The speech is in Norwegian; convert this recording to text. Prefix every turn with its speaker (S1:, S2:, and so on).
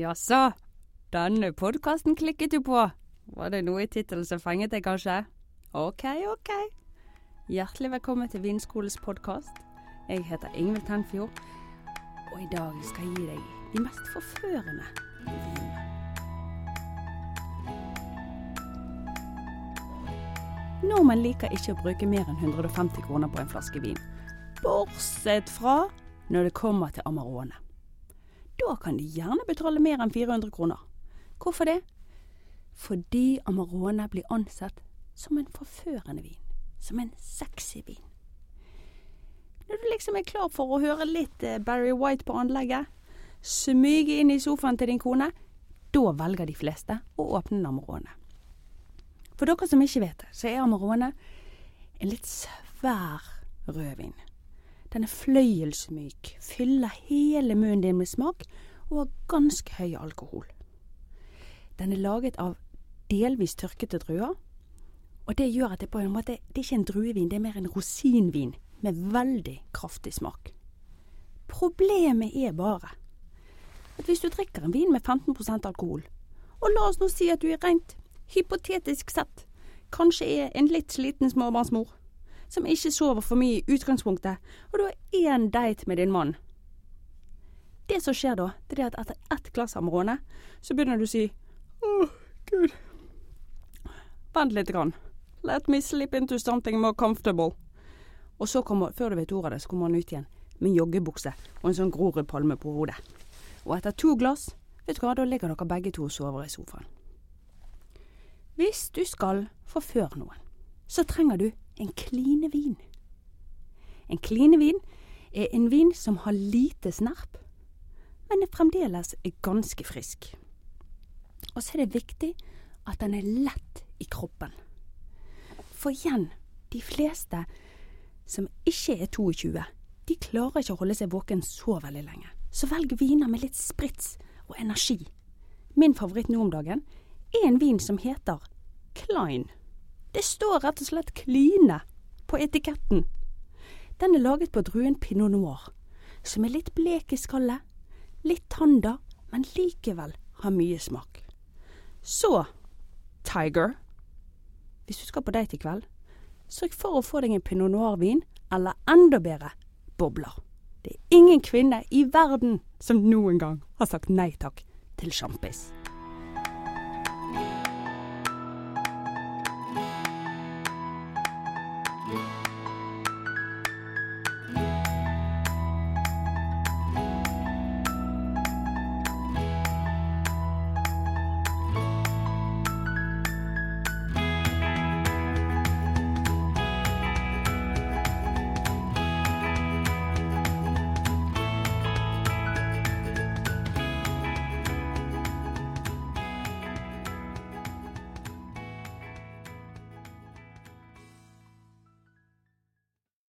S1: Jaså, denne podkasten klikket du på. Var det noe i tittelen som fenget deg, kanskje? Ok, ok. Hjertelig velkommen til Vinskoles podkast. Jeg heter Ingvild Tenfjord, og i dag skal jeg gi deg de mest forførende vinene. Nordmenn liker ikke å bruke mer enn 150 kroner på en flaske vin. Bortsett fra når det kommer til Amarone. Da kan de gjerne betale mer enn 400 kroner. Hvorfor det? Fordi Amarone blir ansett som en forførende vin. Som en sexy vin. Når du liksom er klar for å høre litt eh, Barry White på anlegget, smyge inn i sofaen til din kone, da velger de fleste å åpne en Amarone. For dere som ikke vet det, så er Amarone en litt svær rødvin. Den er fløyelsmyk, fyller hele munnen din med smak og har ganske høy alkohol. Den er laget av delvis tørkete druer, og det gjør at det på en måte det er ikke en druevin, det er mer en rosinvin med veldig kraftig smak. Problemet er bare at hvis du drikker en vin med 15% alkohol, og la oss nå si at du er rent hypotetisk sett kanskje er en litt sliten småbarnsmor, som ikke sover for mye i utgangspunktet, og du har én date med din mann. Det som skjer da, det er at etter ett glass Amarone, så begynner du å si Å, gud. Vent lite grann. Let me slip into something more comfortable. Og så kommer, før du vet ordet av det, så kommer han ut igjen med joggebukse og en sånn Grorud-palme på hodet. Og etter to glass, vet du hva, da ligger dere begge to og sover i sofaen. Hvis du skal forføre noen, så trenger du en klinevin. En klinevin er en vin som har lite snerp, men er fremdeles ganske frisk. Og så er det viktig at den er lett i kroppen. For igjen, de fleste som ikke er 22, de klarer ikke å holde seg våken så veldig lenge. Så velg viner med litt sprits og energi. Min favoritt nå om dagen er en vin som heter Klein. Det står rett og slett Kline på etiketten. Den er laget på druen pinot noir, som er litt blek i skallet, litt tander, men likevel har mye smak. Så, Tiger, hvis du skal på date i kveld, sørg for å få deg en pinot noir-vin, eller enda bedre, bobler. Det er ingen kvinne i verden som noen gang har sagt nei takk til sjampis.